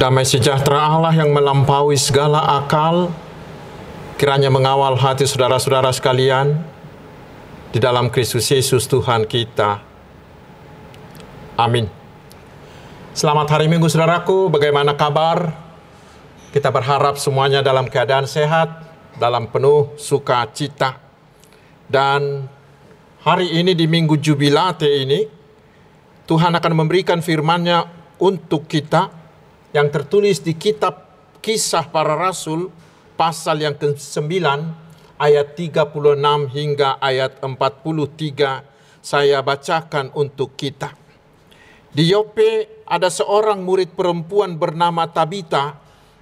Damai sejahtera Allah yang melampaui segala akal, kiranya mengawal hati saudara-saudara sekalian di dalam Kristus Yesus Tuhan kita. Amin. Selamat hari Minggu saudaraku, bagaimana kabar? Kita berharap semuanya dalam keadaan sehat, dalam penuh sukacita. Dan hari ini di Minggu Jubilate ini, Tuhan akan memberikan firman-Nya untuk kita yang tertulis di kitab Kisah Para Rasul pasal yang ke-9 ayat 36 hingga ayat 43 saya bacakan untuk kita. Di Yope ada seorang murid perempuan bernama Tabita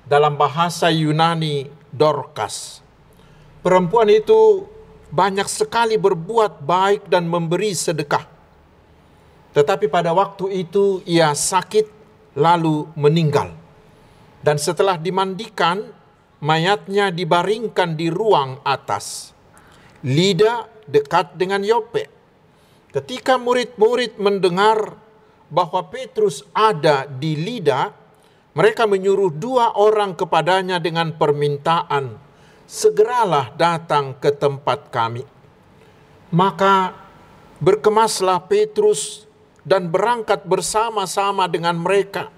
dalam bahasa Yunani Dorcas. Perempuan itu banyak sekali berbuat baik dan memberi sedekah. Tetapi pada waktu itu ia sakit lalu meninggal. Dan setelah dimandikan, mayatnya dibaringkan di ruang atas. Lida dekat dengan Yope. Ketika murid-murid mendengar bahwa Petrus ada di Lida, mereka menyuruh dua orang kepadanya dengan permintaan, "Segeralah datang ke tempat kami." Maka berkemaslah Petrus dan berangkat bersama-sama dengan mereka.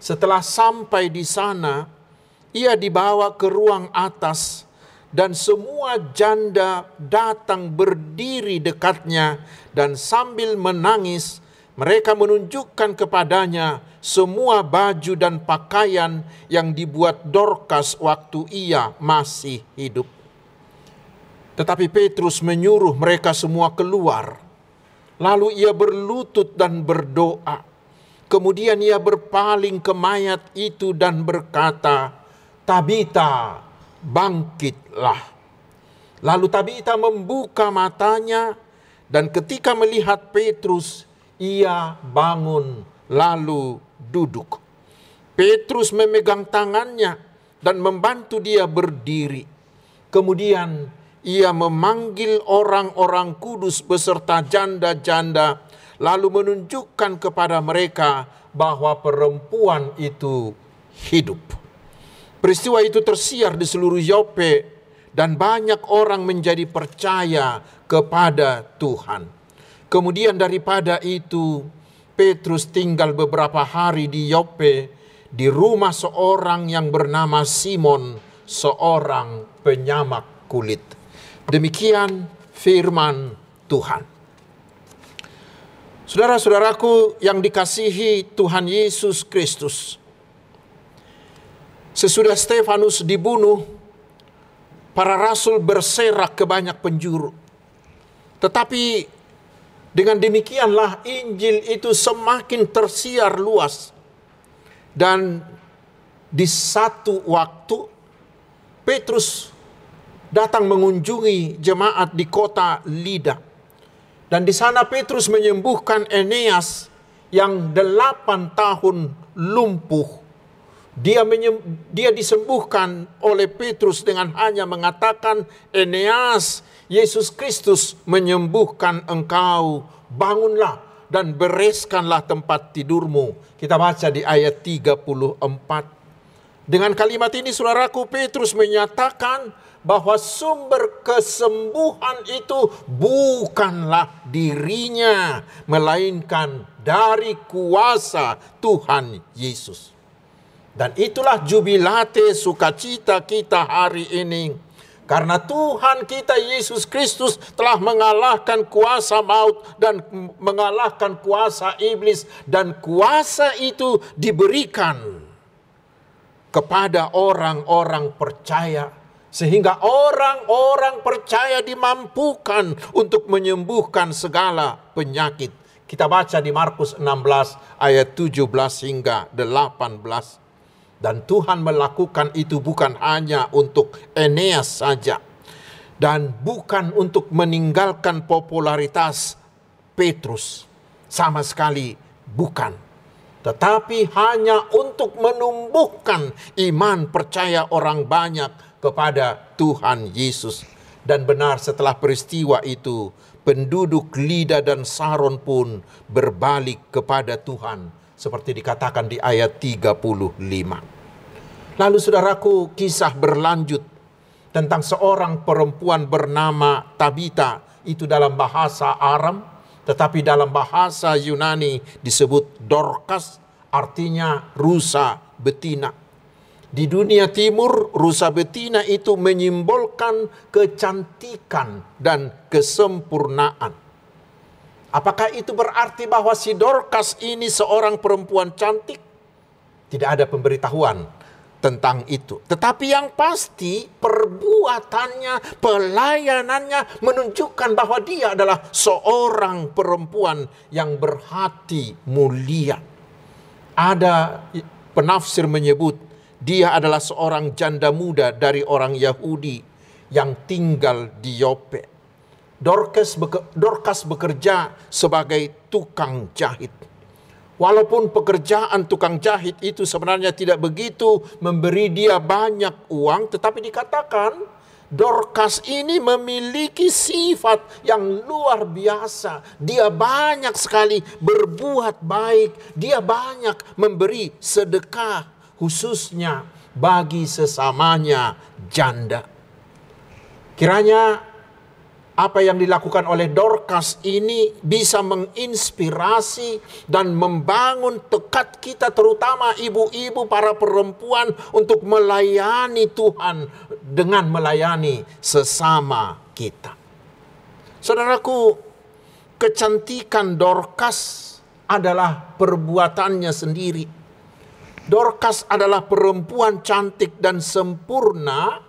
Setelah sampai di sana, ia dibawa ke ruang atas dan semua janda datang berdiri dekatnya dan sambil menangis mereka menunjukkan kepadanya semua baju dan pakaian yang dibuat Dorcas waktu ia masih hidup. Tetapi Petrus menyuruh mereka semua keluar Lalu ia berlutut dan berdoa. Kemudian ia berpaling ke mayat itu dan berkata, Tabita, bangkitlah. Lalu Tabita membuka matanya dan ketika melihat Petrus, ia bangun lalu duduk. Petrus memegang tangannya dan membantu dia berdiri. Kemudian ia memanggil orang-orang kudus beserta janda-janda, lalu menunjukkan kepada mereka bahwa perempuan itu hidup. Peristiwa itu tersiar di seluruh Yope dan banyak orang menjadi percaya kepada Tuhan. Kemudian daripada itu, Petrus tinggal beberapa hari di Yope di rumah seorang yang bernama Simon, seorang penyamak kulit. Demikian firman Tuhan. Saudara-saudaraku yang dikasihi Tuhan Yesus Kristus. Sesudah Stefanus dibunuh, para rasul berserak ke banyak penjuru. Tetapi dengan demikianlah Injil itu semakin tersiar luas. Dan di satu waktu Petrus datang mengunjungi jemaat di kota Lida. Dan di sana Petrus menyembuhkan Eneas yang delapan tahun lumpuh. Dia, dia disembuhkan oleh Petrus dengan hanya mengatakan, Eneas, Yesus Kristus menyembuhkan engkau, bangunlah dan bereskanlah tempat tidurmu. Kita baca di ayat 34. Dengan kalimat ini saudaraku Petrus menyatakan bahwa sumber kesembuhan itu bukanlah dirinya, melainkan dari kuasa Tuhan Yesus. Dan itulah jubilate sukacita kita hari ini. Karena Tuhan kita Yesus Kristus telah mengalahkan kuasa maut dan mengalahkan kuasa iblis. Dan kuasa itu diberikan kepada orang-orang percaya sehingga orang-orang percaya dimampukan untuk menyembuhkan segala penyakit. Kita baca di Markus 16 ayat 17 hingga 18. Dan Tuhan melakukan itu bukan hanya untuk Eneas saja. Dan bukan untuk meninggalkan popularitas Petrus. Sama sekali bukan. Tetapi hanya untuk menumbuhkan iman percaya orang banyak kepada Tuhan Yesus. Dan benar setelah peristiwa itu, penduduk Lida dan Saron pun berbalik kepada Tuhan seperti dikatakan di ayat 35. Lalu saudaraku kisah berlanjut tentang seorang perempuan bernama Tabita itu dalam bahasa Aram tetapi dalam bahasa Yunani disebut Dorcas artinya rusa betina. Di dunia timur rusa betina itu menyimbolkan kecantikan dan kesempurnaan. Apakah itu berarti bahwa si Dorcas ini seorang perempuan cantik? Tidak ada pemberitahuan tentang itu. Tetapi yang pasti perbuatannya, pelayanannya menunjukkan bahwa dia adalah seorang perempuan yang berhati mulia. Ada penafsir menyebut dia adalah seorang janda muda dari orang Yahudi yang tinggal di Yope. Dorcas, Dorcas bekerja sebagai tukang jahit. Walaupun pekerjaan tukang jahit itu sebenarnya tidak begitu memberi dia banyak uang, tetapi dikatakan Dorcas ini memiliki sifat yang luar biasa. Dia banyak sekali berbuat baik, dia banyak memberi sedekah, khususnya bagi sesamanya janda. Kiranya apa yang dilakukan oleh Dorcas ini bisa menginspirasi dan membangun tekad kita terutama ibu-ibu para perempuan untuk melayani Tuhan dengan melayani sesama kita. Saudaraku, kecantikan Dorcas adalah perbuatannya sendiri. Dorcas adalah perempuan cantik dan sempurna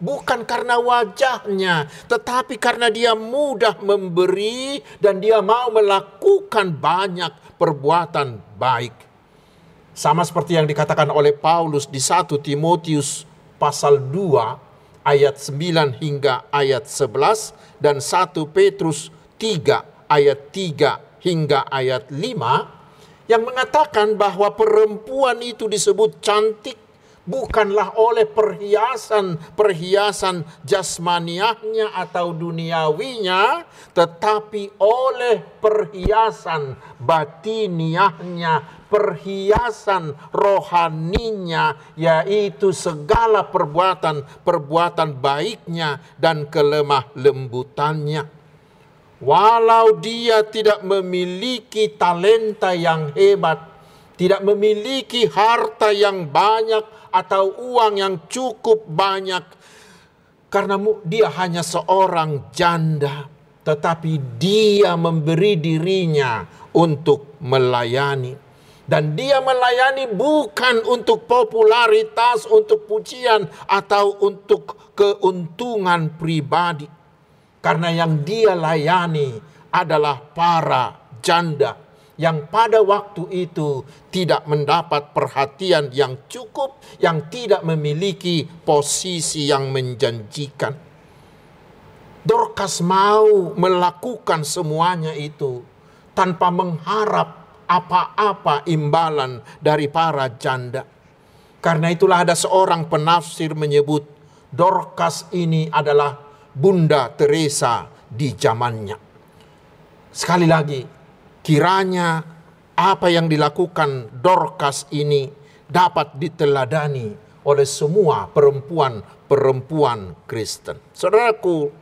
Bukan karena wajahnya, tetapi karena dia mudah memberi dan dia mau melakukan banyak perbuatan baik. Sama seperti yang dikatakan oleh Paulus di 1 Timotius pasal 2 ayat 9 hingga ayat 11 dan 1 Petrus 3 ayat 3 hingga ayat 5 yang mengatakan bahwa perempuan itu disebut cantik bukanlah oleh perhiasan-perhiasan jasmaniahnya atau duniawinya, tetapi oleh perhiasan batiniahnya, perhiasan rohaninya, yaitu segala perbuatan-perbuatan baiknya dan kelemah lembutannya. Walau dia tidak memiliki talenta yang hebat, tidak memiliki harta yang banyak, atau uang yang cukup banyak karena dia hanya seorang janda tetapi dia memberi dirinya untuk melayani dan dia melayani bukan untuk popularitas, untuk pujian atau untuk keuntungan pribadi. Karena yang dia layani adalah para janda yang pada waktu itu tidak mendapat perhatian yang cukup, yang tidak memiliki posisi yang menjanjikan. Dorcas mau melakukan semuanya itu tanpa mengharap apa-apa imbalan dari para janda. Karena itulah ada seorang penafsir menyebut Dorcas ini adalah Bunda Teresa di zamannya. Sekali lagi, Kiranya apa yang dilakukan Dorcas ini dapat diteladani oleh semua perempuan-perempuan Kristen. Saudaraku,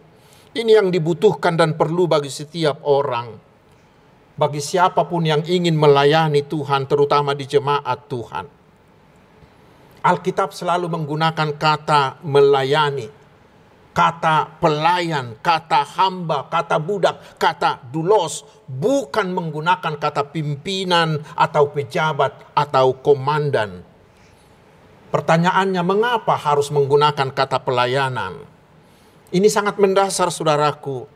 ini yang dibutuhkan dan perlu bagi setiap orang. Bagi siapa pun yang ingin melayani Tuhan, terutama di jemaat Tuhan. Alkitab selalu menggunakan kata melayani kata pelayan, kata hamba, kata budak, kata dulos, bukan menggunakan kata pimpinan atau pejabat atau komandan. Pertanyaannya, mengapa harus menggunakan kata pelayanan? Ini sangat mendasar, saudaraku,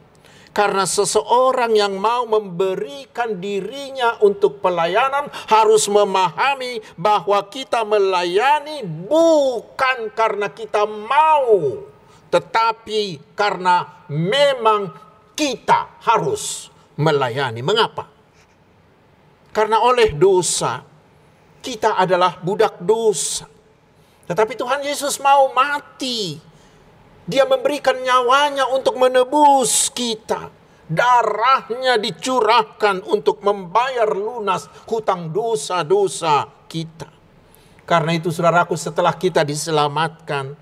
karena seseorang yang mau memberikan dirinya untuk pelayanan harus memahami bahwa kita melayani bukan karena kita mau tetapi karena memang kita harus melayani. Mengapa? Karena oleh dosa kita adalah budak dosa. Tetapi Tuhan Yesus mau mati. Dia memberikan nyawanya untuk menebus kita. darahnya dicurahkan untuk membayar lunas hutang dosa-dosa kita. Karena itu saudaraku setelah kita diselamatkan,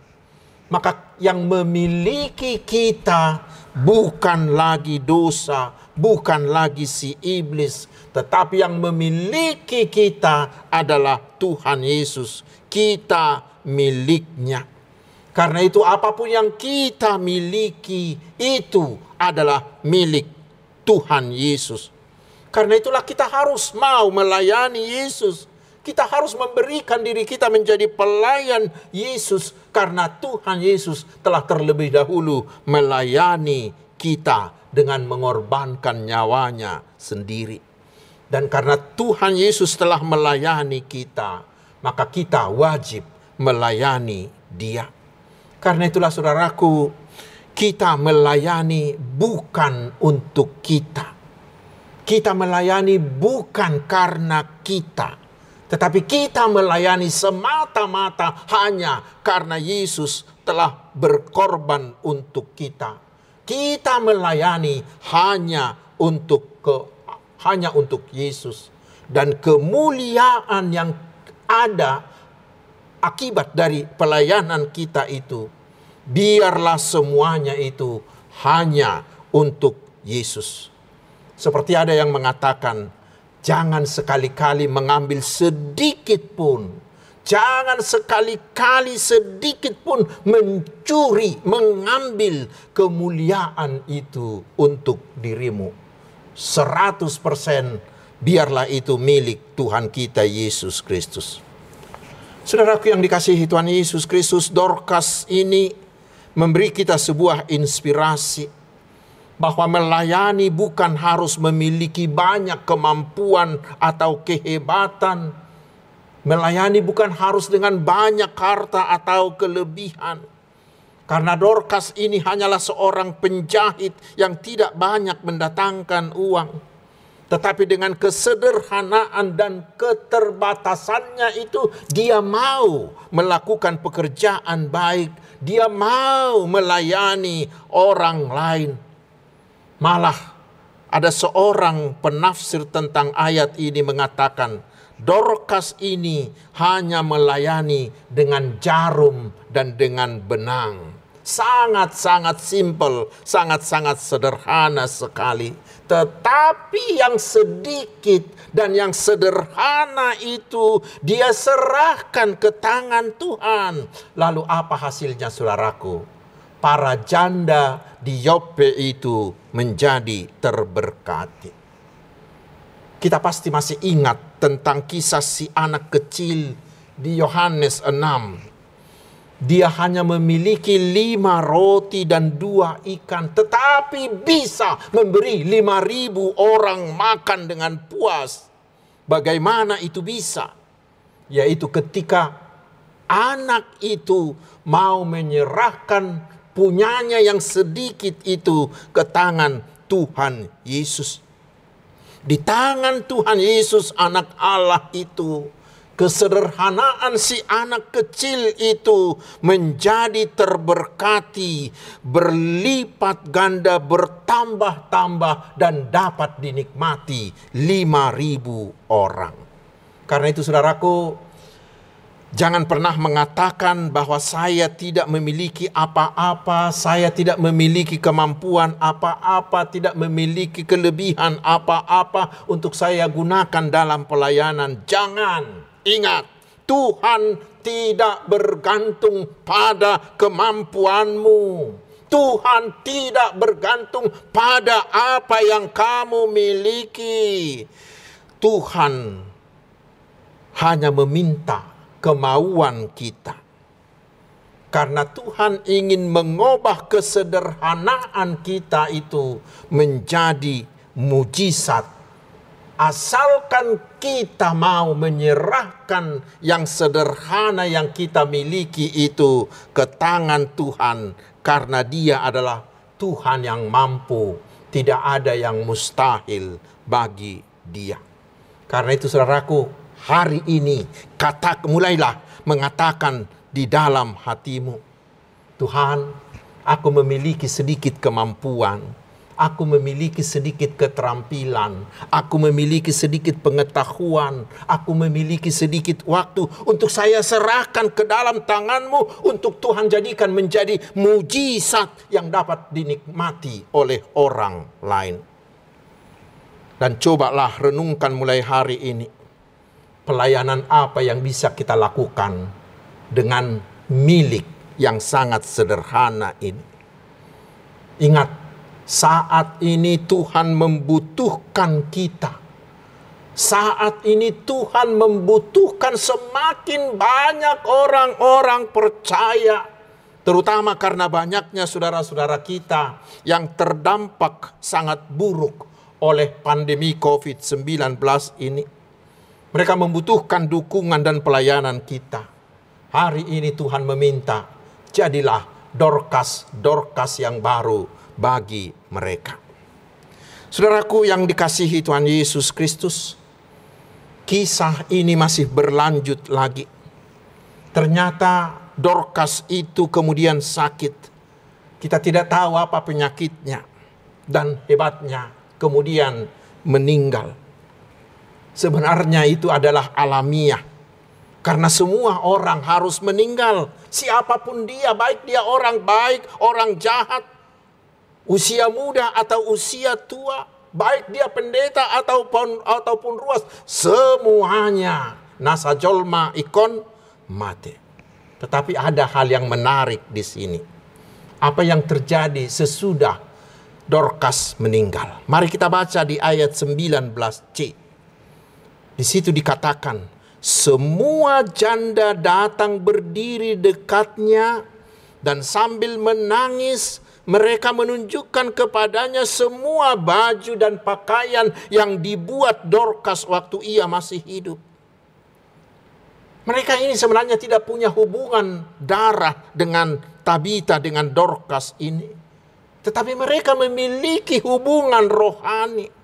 maka yang memiliki kita bukan lagi dosa, bukan lagi si iblis, tetapi yang memiliki kita adalah Tuhan Yesus. Kita miliknya. Karena itu apa pun yang kita miliki itu adalah milik Tuhan Yesus. Karena itulah kita harus mau melayani Yesus. Kita harus memberikan diri kita menjadi pelayan Yesus karena Tuhan Yesus telah terlebih dahulu melayani kita dengan mengorbankan nyawanya sendiri. Dan karena Tuhan Yesus telah melayani kita, maka kita wajib melayani Dia. Karena itulah saudaraku, kita melayani bukan untuk kita. Kita melayani bukan karena kita, tetapi kita melayani semata-mata hanya karena Yesus telah berkorban untuk kita. Kita melayani hanya untuk ke hanya untuk Yesus dan kemuliaan yang ada akibat dari pelayanan kita itu, biarlah semuanya itu hanya untuk Yesus. Seperti ada yang mengatakan, jangan sekali-kali mengambil sedikit pun, jangan sekali-kali sedikit pun mencuri, mengambil kemuliaan itu untuk dirimu. 100% biarlah itu milik Tuhan kita Yesus Kristus. Saudaraku yang dikasihi Tuhan Yesus Kristus, Dorcas ini memberi kita sebuah inspirasi bahwa melayani bukan harus memiliki banyak kemampuan atau kehebatan. Melayani bukan harus dengan banyak harta atau kelebihan. Karena Dorcas ini hanyalah seorang penjahit yang tidak banyak mendatangkan uang tetapi dengan kesederhanaan dan keterbatasannya itu dia mau melakukan pekerjaan baik, dia mau melayani orang lain. Malah ada seorang penafsir tentang ayat ini mengatakan, Dorcas ini hanya melayani dengan jarum dan dengan benang. Sangat-sangat simpel, sangat-sangat sederhana sekali. Tetapi yang sedikit dan yang sederhana itu dia serahkan ke tangan Tuhan. Lalu apa hasilnya saudaraku? Para janda di Yope itu menjadi terberkati. Kita pasti masih ingat tentang kisah si anak kecil di Yohanes 6 dia hanya memiliki lima roti dan dua ikan, tetapi bisa memberi lima ribu orang makan dengan puas. Bagaimana itu bisa? Yaitu ketika anak itu mau menyerahkan punyanya yang sedikit itu ke tangan Tuhan Yesus. Di tangan Tuhan Yesus, anak Allah itu Kesederhanaan si anak kecil itu menjadi terberkati, berlipat ganda, bertambah-tambah dan dapat dinikmati lima ribu orang. Karena itu saudaraku, Jangan pernah mengatakan bahwa saya tidak memiliki apa-apa, saya tidak memiliki kemampuan apa-apa, tidak memiliki kelebihan apa-apa untuk saya gunakan dalam pelayanan. Jangan. Ingat, Tuhan tidak bergantung pada kemampuanmu. Tuhan tidak bergantung pada apa yang kamu miliki. Tuhan hanya meminta kemauan kita. Karena Tuhan ingin mengubah kesederhanaan kita itu menjadi mujizat. Asalkan kita mau menyerahkan yang sederhana yang kita miliki itu ke tangan Tuhan. Karena dia adalah Tuhan yang mampu. Tidak ada yang mustahil bagi dia. Karena itu saudaraku hari ini kata mulailah mengatakan di dalam hatimu Tuhan aku memiliki sedikit kemampuan. Aku memiliki sedikit keterampilan, aku memiliki sedikit pengetahuan, aku memiliki sedikit waktu untuk saya serahkan ke dalam tanganmu untuk Tuhan jadikan menjadi mujizat yang dapat dinikmati oleh orang lain. Dan cobalah renungkan mulai hari ini pelayanan apa yang bisa kita lakukan dengan milik yang sangat sederhana ini. Ingat, saat ini Tuhan membutuhkan kita. Saat ini Tuhan membutuhkan semakin banyak orang-orang percaya, terutama karena banyaknya saudara-saudara kita yang terdampak sangat buruk oleh pandemi COVID-19 ini. Mereka membutuhkan dukungan dan pelayanan kita. Hari ini Tuhan meminta, jadilah Dorkas-Dorkas yang baru bagi mereka. Saudaraku yang dikasihi Tuhan Yesus Kristus, kisah ini masih berlanjut lagi. Ternyata Dorkas itu kemudian sakit. Kita tidak tahu apa penyakitnya. Dan hebatnya kemudian meninggal sebenarnya itu adalah alamiah. Karena semua orang harus meninggal. Siapa pun dia, baik dia orang baik, orang jahat, usia muda atau usia tua, baik dia pendeta ataupun ataupun ruas, semuanya nasa jolma ikon mati. Tetapi ada hal yang menarik di sini. Apa yang terjadi sesudah Dorcas meninggal. Mari kita baca di ayat 19c. Di situ dikatakan, semua janda datang berdiri dekatnya dan sambil menangis mereka menunjukkan kepadanya semua baju dan pakaian yang dibuat Dorcas waktu ia masih hidup. Mereka ini sebenarnya tidak punya hubungan darah dengan Tabita dengan Dorcas ini. Tetapi mereka memiliki hubungan rohani.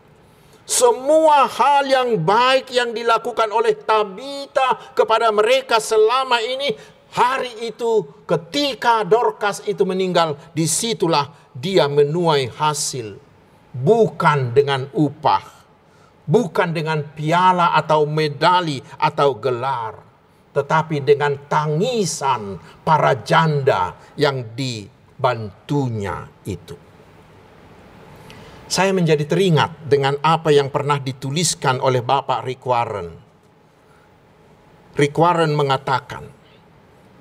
Semua hal yang baik yang dilakukan oleh Tabita kepada mereka selama ini hari itu ketika Dorcas itu meninggal di situlah dia menuai hasil. Bukan dengan upah bukan dengan piala atau medali atau gelar tetapi dengan tangisan para janda yang dibantunya itu saya menjadi teringat dengan apa yang pernah dituliskan oleh Bapak Rick Warren. Rick Warren mengatakan,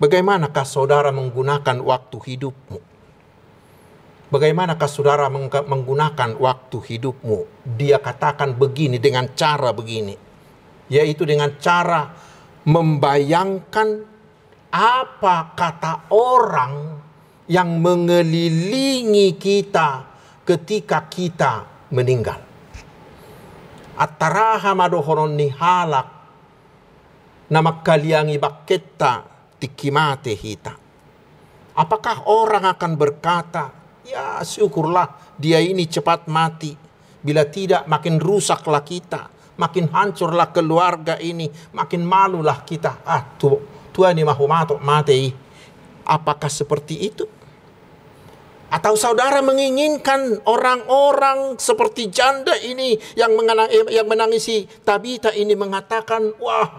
bagaimanakah saudara menggunakan waktu hidupmu? Bagaimanakah saudara menggunakan waktu hidupmu? Dia katakan begini dengan cara begini, yaitu dengan cara membayangkan apa kata orang yang mengelilingi kita ketika kita meninggal. Ataraha madohoron ni halak nama kaliangi baketa tikimate hita. Apakah orang akan berkata, ya syukurlah dia ini cepat mati. Bila tidak makin rusaklah kita, makin hancurlah keluarga ini, makin malulah kita. Ah, tu, Tuhan ini mahu matok mati. Apakah seperti itu? Atau saudara menginginkan orang-orang seperti janda ini yang, mengenang, yang menangisi Tabita ini mengatakan, wah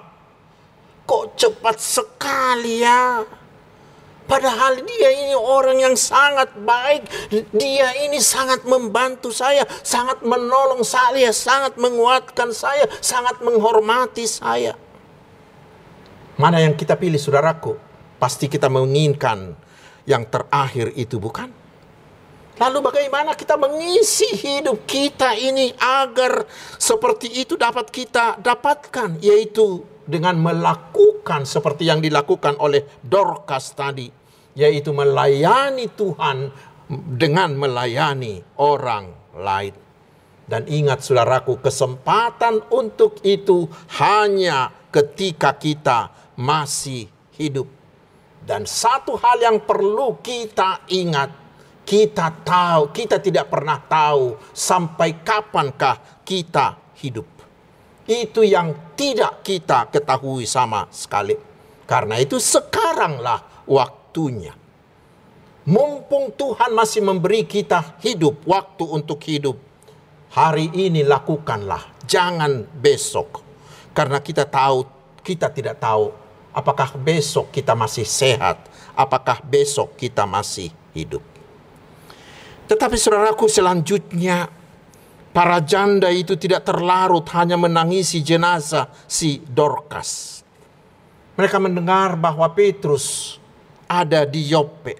kok cepat sekali ya. Padahal dia ini orang yang sangat baik. Dia ini sangat membantu saya, sangat menolong saya, sangat menguatkan saya, sangat menghormati saya. Mana yang kita pilih saudaraku? Pasti kita menginginkan yang terakhir itu bukan? Lalu bagaimana kita mengisi hidup kita ini agar seperti itu dapat kita dapatkan yaitu dengan melakukan seperti yang dilakukan oleh Dorcas tadi yaitu melayani Tuhan dengan melayani orang lain. Dan ingat saudaraku kesempatan untuk itu hanya ketika kita masih hidup. Dan satu hal yang perlu kita ingat kita tahu, kita tidak pernah tahu sampai kapankah kita hidup. Itu yang tidak kita ketahui sama sekali. Karena itu sekaranglah waktunya. mumpung Tuhan masih memberi kita hidup, waktu untuk hidup, hari ini lakukanlah, jangan besok. Karena kita tahu, kita tidak tahu apakah besok kita masih sehat, apakah besok kita masih hidup. Tetapi saudaraku selanjutnya para janda itu tidak terlarut hanya menangisi jenazah si Dorcas. Mereka mendengar bahwa Petrus ada di Yope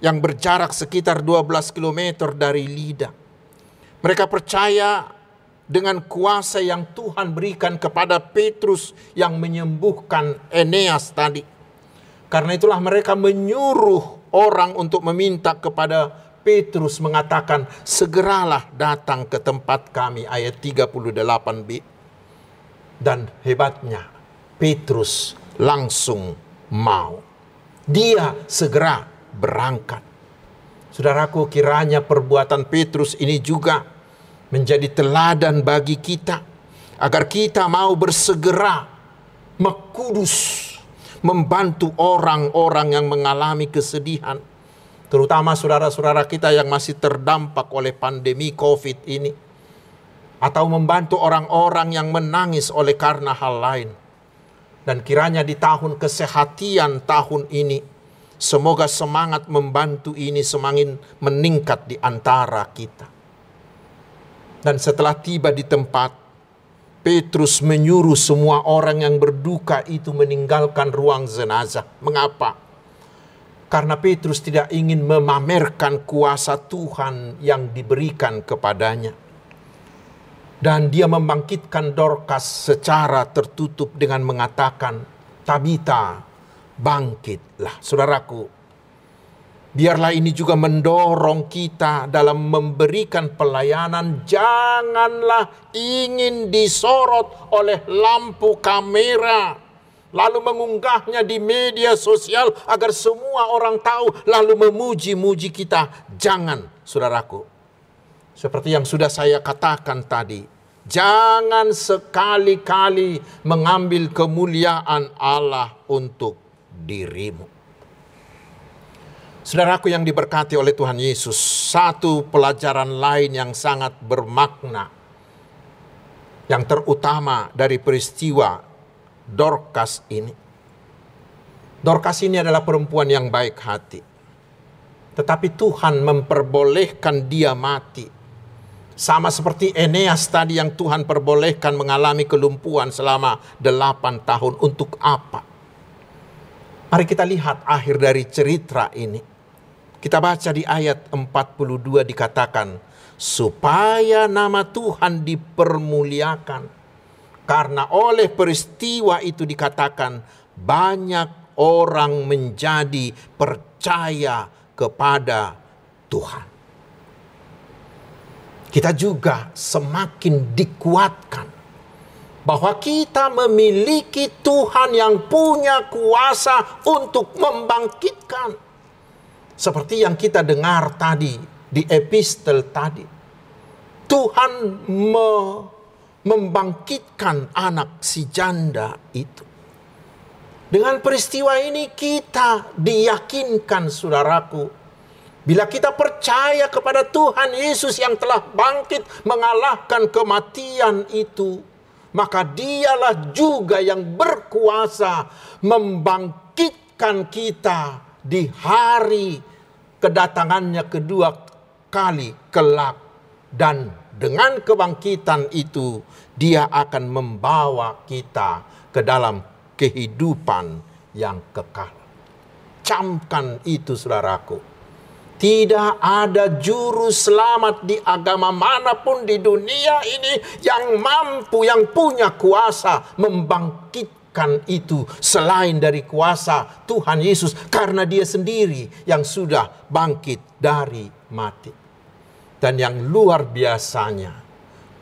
yang berjarak sekitar 12 km dari Lida. Mereka percaya dengan kuasa yang Tuhan berikan kepada Petrus yang menyembuhkan Eneas tadi. Karena itulah mereka menyuruh orang untuk meminta kepada Petrus mengatakan, segeralah datang ke tempat kami, ayat 38b. Dan hebatnya, Petrus langsung mau. Dia segera berangkat. Saudaraku, kiranya perbuatan Petrus ini juga menjadi teladan bagi kita agar kita mau bersegera mekudus membantu orang-orang yang mengalami kesedihan terutama saudara-saudara kita yang masih terdampak oleh pandemi Covid ini atau membantu orang-orang yang menangis oleh karena hal lain dan kiranya di tahun kesehatian tahun ini Semoga semangat membantu ini semakin meningkat di antara kita. Dan setelah tiba di tempat, Petrus menyuruh semua orang yang berduka itu meninggalkan ruang jenazah. Mengapa? Karena Petrus tidak ingin memamerkan kuasa Tuhan yang diberikan kepadanya. Dan dia membangkitkan Dorcas secara tertutup dengan mengatakan, Tabita, bangkitlah. Saudaraku, biarlah ini juga mendorong kita dalam memberikan pelayanan. Janganlah ingin disorot oleh lampu kamera. Lalu mengunggahnya di media sosial agar semua orang tahu. Lalu memuji-muji kita. Jangan, saudaraku. Seperti yang sudah saya katakan tadi Jangan sekali-kali mengambil kemuliaan Allah untuk dirimu. Saudaraku yang diberkati oleh Tuhan Yesus, satu pelajaran lain yang sangat bermakna, yang terutama dari peristiwa Dorcas ini. Dorcas ini adalah perempuan yang baik hati, tetapi Tuhan memperbolehkan dia mati. Sama seperti Eneas tadi yang Tuhan perbolehkan mengalami kelumpuhan selama delapan tahun. Untuk apa? Mari kita lihat akhir dari cerita ini. Kita baca di ayat 42 dikatakan, supaya nama Tuhan dipermuliakan. Karena oleh peristiwa itu dikatakan, banyak orang menjadi percaya kepada Tuhan. Kita juga semakin dikuatkan bahwa kita memiliki Tuhan yang punya kuasa untuk membangkitkan. Seperti yang kita dengar tadi di epistel tadi. Tuhan me membangkitkan anak si janda itu. Dengan peristiwa ini kita diyakinkan saudaraku. Bila kita percaya kepada Tuhan Yesus yang telah bangkit mengalahkan kematian itu maka dialah juga yang berkuasa membangkitkan kita di hari kedatangannya kedua kali kelak dan dengan kebangkitan itu dia akan membawa kita ke dalam kehidupan yang kekal. Camkan itu saudaraku tidak ada juru selamat di agama mana pun di dunia ini yang mampu, yang punya kuasa membangkitkan itu selain dari kuasa Tuhan Yesus karena dia sendiri yang sudah bangkit dari mati. Dan yang luar biasanya,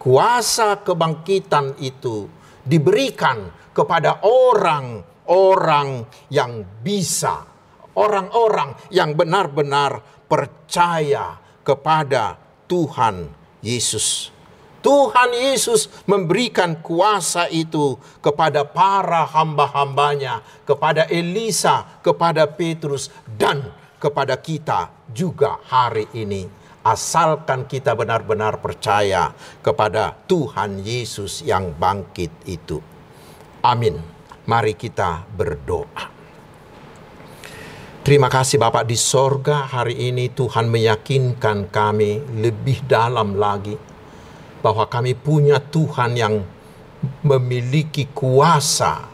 kuasa kebangkitan itu diberikan kepada orang-orang yang bisa, orang-orang yang benar-benar percaya kepada Tuhan Yesus. Tuhan Yesus memberikan kuasa itu kepada para hamba-hambanya, kepada Elisa, kepada Petrus, dan kepada kita juga hari ini. Asalkan kita benar-benar percaya kepada Tuhan Yesus yang bangkit itu. Amin. Mari kita berdoa. Terima kasih Bapak di sorga hari ini Tuhan meyakinkan kami lebih dalam lagi bahwa kami punya Tuhan yang memiliki kuasa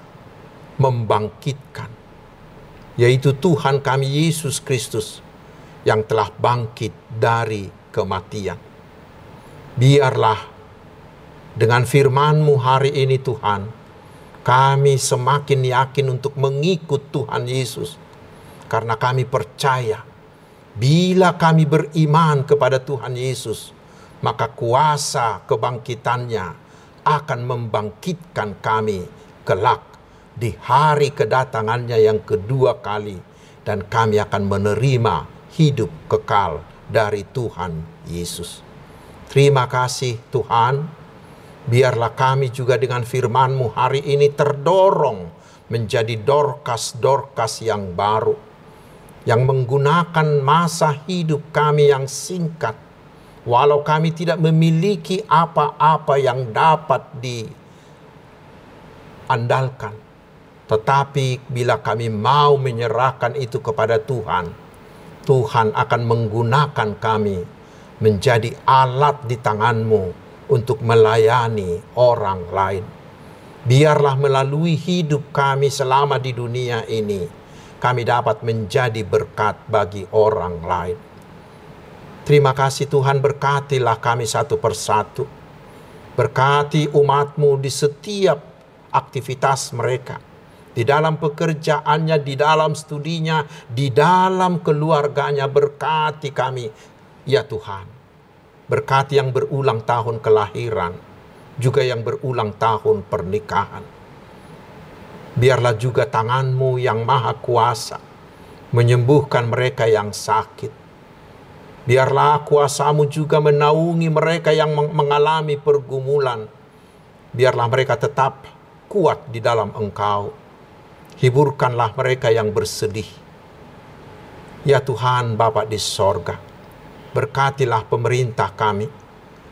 membangkitkan yaitu Tuhan kami Yesus Kristus yang telah bangkit dari kematian. Biarlah dengan firman-Mu hari ini Tuhan, kami semakin yakin untuk mengikut Tuhan Yesus karena kami percaya bila kami beriman kepada Tuhan Yesus, maka kuasa kebangkitannya akan membangkitkan kami kelak di hari kedatangannya yang kedua kali dan kami akan menerima hidup kekal dari Tuhan Yesus. Terima kasih Tuhan, biarlah kami juga dengan firman-Mu hari ini terdorong menjadi dorkas-dorkas yang baru yang menggunakan masa hidup kami yang singkat, walau kami tidak memiliki apa-apa yang dapat diandalkan, tetapi bila kami mau menyerahkan itu kepada Tuhan, Tuhan akan menggunakan kami menjadi alat di tanganmu untuk melayani orang lain. Biarlah melalui hidup kami selama di dunia ini, kami dapat menjadi berkat bagi orang lain. Terima kasih Tuhan berkatilah kami satu persatu. Berkati umatmu di setiap aktivitas mereka. Di dalam pekerjaannya, di dalam studinya, di dalam keluarganya berkati kami. Ya Tuhan, berkati yang berulang tahun kelahiran, juga yang berulang tahun pernikahan biarlah juga tanganmu yang maha kuasa menyembuhkan mereka yang sakit. Biarlah kuasamu juga menaungi mereka yang mengalami pergumulan. Biarlah mereka tetap kuat di dalam engkau. Hiburkanlah mereka yang bersedih. Ya Tuhan Bapa di sorga, berkatilah pemerintah kami.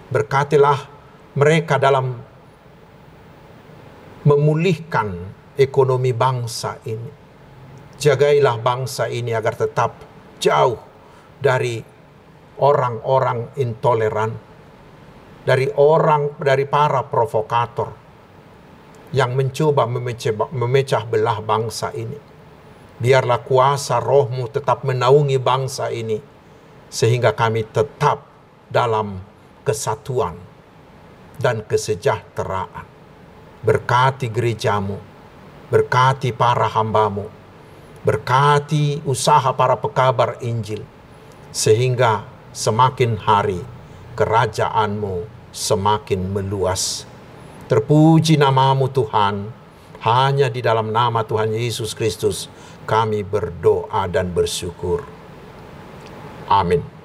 Berkatilah mereka dalam memulihkan ekonomi bangsa ini. Jagailah bangsa ini agar tetap jauh dari orang-orang intoleran, dari orang dari para provokator yang mencoba memecah, memecah belah bangsa ini. Biarlah kuasa rohmu tetap menaungi bangsa ini, sehingga kami tetap dalam kesatuan dan kesejahteraan. Berkati gerejamu, Berkati para hambamu. Berkati usaha para pekabar Injil. Sehingga semakin hari kerajaanmu semakin meluas. Terpuji namamu Tuhan. Hanya di dalam nama Tuhan Yesus Kristus kami berdoa dan bersyukur. Amin.